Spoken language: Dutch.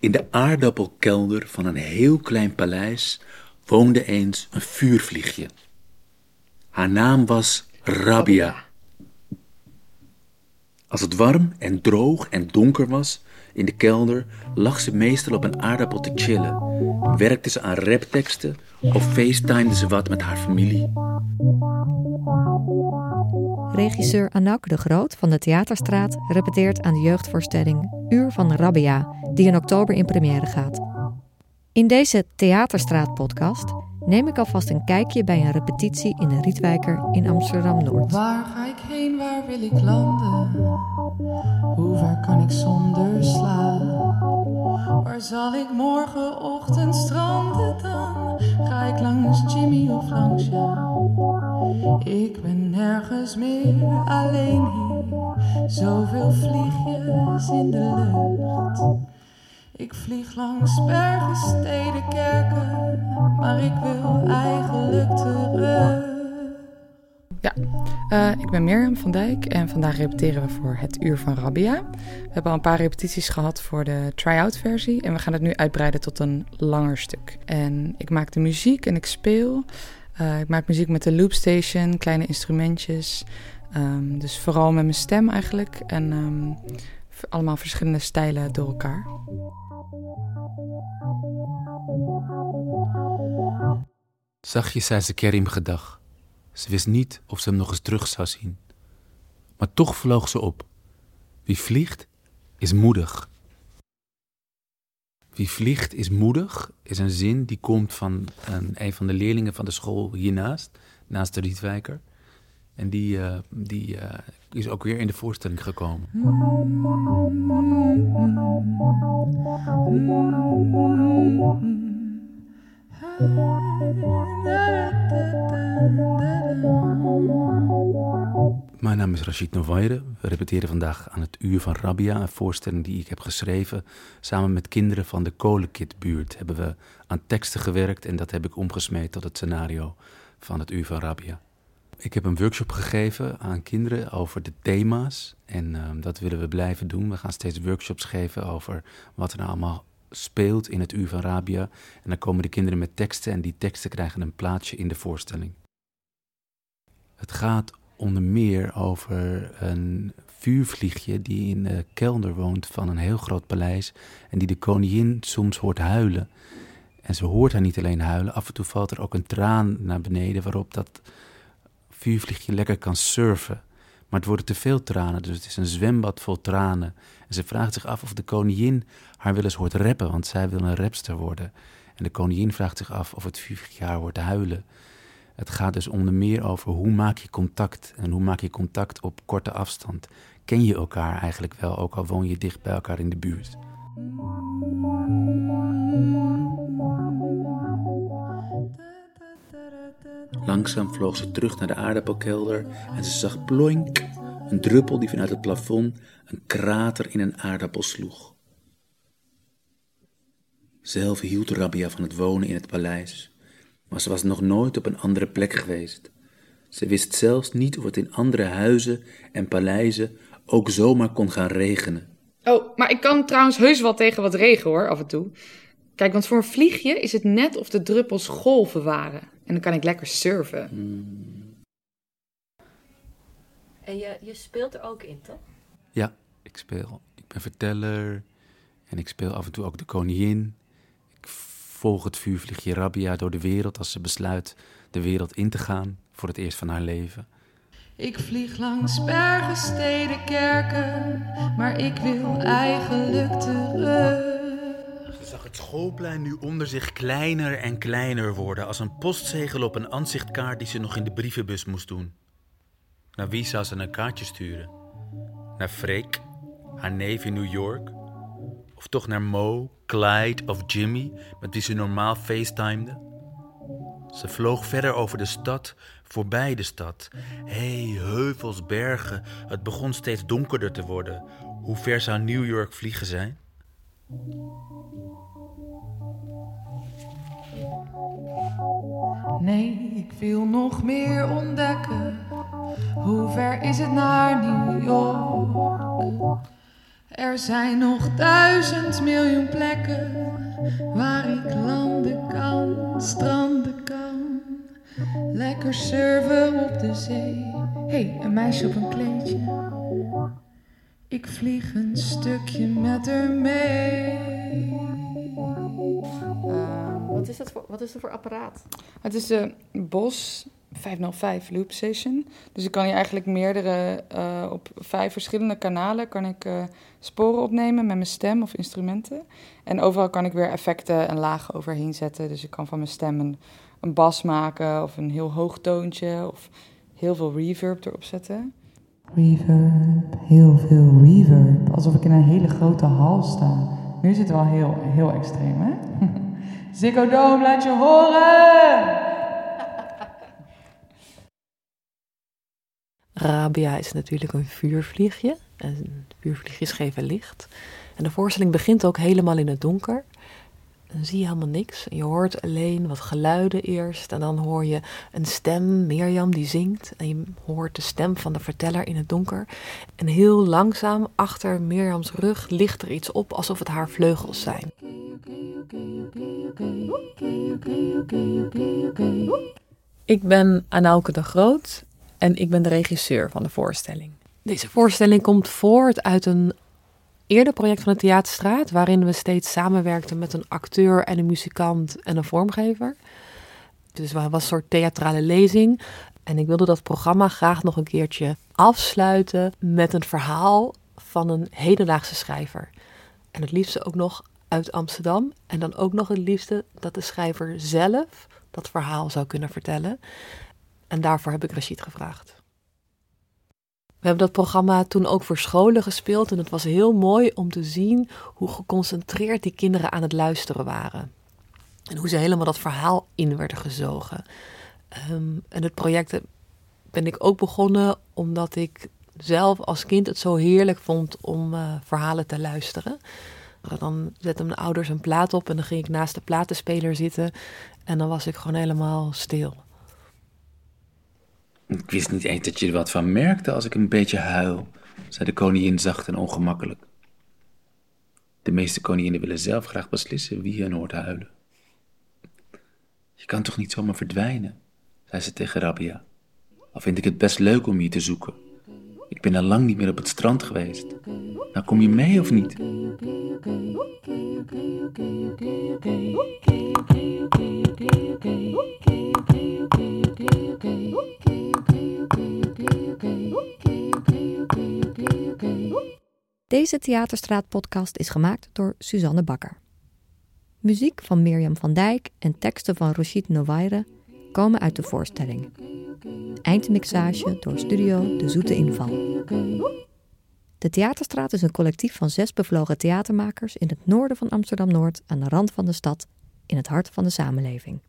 In de aardappelkelder van een heel klein paleis woonde eens een vuurvliegje. Haar naam was Rabia. Als het warm en droog en donker was in de kelder, lag ze meestal op een aardappel te chillen. Werkte ze aan rapteksten of facetimede ze wat met haar familie. Regisseur Anak de Groot van de Theaterstraat repeteert aan de jeugdvoorstelling Uur van Rabia, die in oktober in première gaat. In deze Theaterstraat-podcast neem ik alvast een kijkje bij een repetitie in de Rietwijker in Amsterdam-Noord. Waar ga ik heen, waar wil ik landen? Hoe ver kan ik zonder slaap? Waar zal ik morgenochtend stranden dan? Ga ik langs Jimmy of langs jou? Ik ben nergens meer alleen hier. Zoveel vliegjes in de lucht. Ik vlieg langs bergen, steden, kerken, maar ik wil eigenlijk terug. Ja, uh, ik ben Mirjam van Dijk en vandaag repeteren we voor het Uur van Rabia. We hebben al een paar repetities gehad voor de try-out versie en we gaan het nu uitbreiden tot een langer stuk. En ik maak de muziek en ik speel. Uh, ik maak muziek met de loopstation, kleine instrumentjes. Um, dus vooral met mijn stem eigenlijk en um, allemaal verschillende stijlen door elkaar. Zachtjes zei ze Kerim gedag. Ze wist niet of ze hem nog eens terug zou zien. Maar toch vloog ze op. Wie vliegt, is moedig. Wie vliegt, is moedig, is een zin die komt van een, een van de leerlingen van de school hiernaast, naast de Rietwijker. En die, uh, die uh, is ook weer in de voorstelling gekomen. Mijn naam is Rachid Novaire. We repeteren vandaag aan het Uur van Rabia, een voorstelling die ik heb geschreven. Samen met kinderen van de Kolenkitbuurt hebben we aan teksten gewerkt en dat heb ik omgesmeed tot het scenario van het Uur van Rabia. Ik heb een workshop gegeven aan kinderen over de thema's en uh, dat willen we blijven doen. We gaan steeds workshops geven over wat er nou allemaal speelt in het Uur van Rabia. En dan komen de kinderen met teksten en die teksten krijgen een plaatsje in de voorstelling. Het gaat onder meer over een vuurvliegje die in de kelder woont van een heel groot paleis en die de koningin soms hoort huilen. En ze hoort haar niet alleen huilen, af en toe valt er ook een traan naar beneden waarop dat vuurvliegje lekker kan surfen. Maar het worden te veel tranen, dus het is een zwembad vol tranen. En ze vraagt zich af of de koningin haar wel eens hoort rappen, want zij wil een rapster worden. En de koningin vraagt zich af of het vuurvliegje haar hoort huilen. Het gaat dus onder meer over hoe maak je contact en hoe maak je contact op korte afstand. Ken je elkaar eigenlijk wel, ook al woon je dicht bij elkaar in de buurt. Langzaam vloog ze terug naar de aardappelkelder en ze zag ploink, een druppel die vanuit het plafond een krater in een aardappel sloeg. Zelf hield Rabia van het wonen in het paleis maar ze was nog nooit op een andere plek geweest. Ze wist zelfs niet of het in andere huizen en paleizen ook zomaar kon gaan regenen. Oh, maar ik kan trouwens heus wel tegen wat regen hoor, af en toe. Kijk, want voor een vliegje is het net of de druppels golven waren. En dan kan ik lekker surfen. Hmm. En je, je speelt er ook in, toch? Ja, ik speel. Ik ben verteller. En ik speel af en toe ook de koningin. Volg het vuurvliegje Rabia door de wereld als ze besluit de wereld in te gaan voor het eerst van haar leven. Ik vlieg langs bergen, steden, kerken, maar ik wil eigenlijk terug. Ze zag het schoolplein nu onder zich kleiner en kleiner worden, als een postzegel op een aanzichtkaart die ze nog in de brievenbus moest doen. Naar wie zou ze een kaartje sturen? Naar Freek, haar neef in New York? Of toch naar Mo, Clyde of Jimmy, met wie ze normaal facetimede? Ze vloog verder over de stad, voorbij de stad. Hé, hey, heuvels, bergen. Het begon steeds donkerder te worden. Hoe ver zou New York vliegen zijn? Nee, ik wil nog meer ontdekken. Hoe ver is het naar New York? Er zijn nog duizend miljoen plekken waar ik landen kan, stranden kan. Lekker surfen op de zee. Hé, hey, een meisje op een kleedje. Ik vlieg een stukje met haar mee. Uh, wat, is dat voor, wat is dat voor apparaat? Het is de Bos 505 Loop Station. Dus ik kan hier eigenlijk meerdere, uh, op vijf verschillende kanalen kan ik uh, sporen opnemen met mijn stem of instrumenten. En overal kan ik weer effecten en lagen overheen zetten. Dus ik kan van mijn stem een, een bas maken of een heel hoog toontje of heel veel reverb erop zetten. Reverb, heel veel reverb. Alsof ik in een hele grote hal sta. Nu is het wel heel, heel extreem, hè? Ziggo laat je horen! Rabia is natuurlijk een vuurvliegje. En vuurvliegjes geven licht. En de voorstelling begint ook helemaal in het donker. Dan zie je helemaal niks. Je hoort alleen wat geluiden eerst. En dan hoor je een stem, Mirjam, die zingt. En je hoort de stem van de verteller in het donker. En heel langzaam achter Mirjams rug ligt er iets op alsof het haar vleugels zijn. Ik ben Anauke de Groot en ik ben de regisseur van de voorstelling. Deze voorstelling komt voort uit een eerder project van de Theaterstraat, waarin we steeds samenwerkten met een acteur en een muzikant en een vormgever. Dus het was een soort theatrale lezing. En ik wilde dat programma graag nog een keertje afsluiten met een verhaal van een hedendaagse schrijver. En het liefste ook nog uit Amsterdam. En dan ook nog het liefste dat de schrijver zelf dat verhaal zou kunnen vertellen. En daarvoor heb ik Rashid gevraagd. We hebben dat programma toen ook voor scholen gespeeld en het was heel mooi om te zien hoe geconcentreerd die kinderen aan het luisteren waren. En hoe ze helemaal dat verhaal in werden gezogen. Um, en het project ben ik ook begonnen omdat ik zelf als kind het zo heerlijk vond om uh, verhalen te luisteren. Dan zetten mijn ouders een plaat op en dan ging ik naast de platenspeler zitten en dan was ik gewoon helemaal stil. Ik wist niet eens dat je er wat van merkte als ik een beetje huil, zei de koningin zacht en ongemakkelijk. De meeste koninginnen willen zelf graag beslissen wie hen hoort huilen. Je kan toch niet zomaar verdwijnen, zei ze tegen Rabia. Al vind ik het best leuk om je te zoeken. Ik ben al lang niet meer op het strand geweest. Nou, kom je mee of niet? Deze Theaterstraat-podcast is gemaakt door Suzanne Bakker. Muziek van Mirjam van Dijk en teksten van Roshid Nowaire komen uit de voorstelling. Eindmixage door studio De Zoete Inval. De Theaterstraat is een collectief van zes bevlogen theatermakers in het noorden van Amsterdam-Noord aan de rand van de stad, in het hart van de samenleving.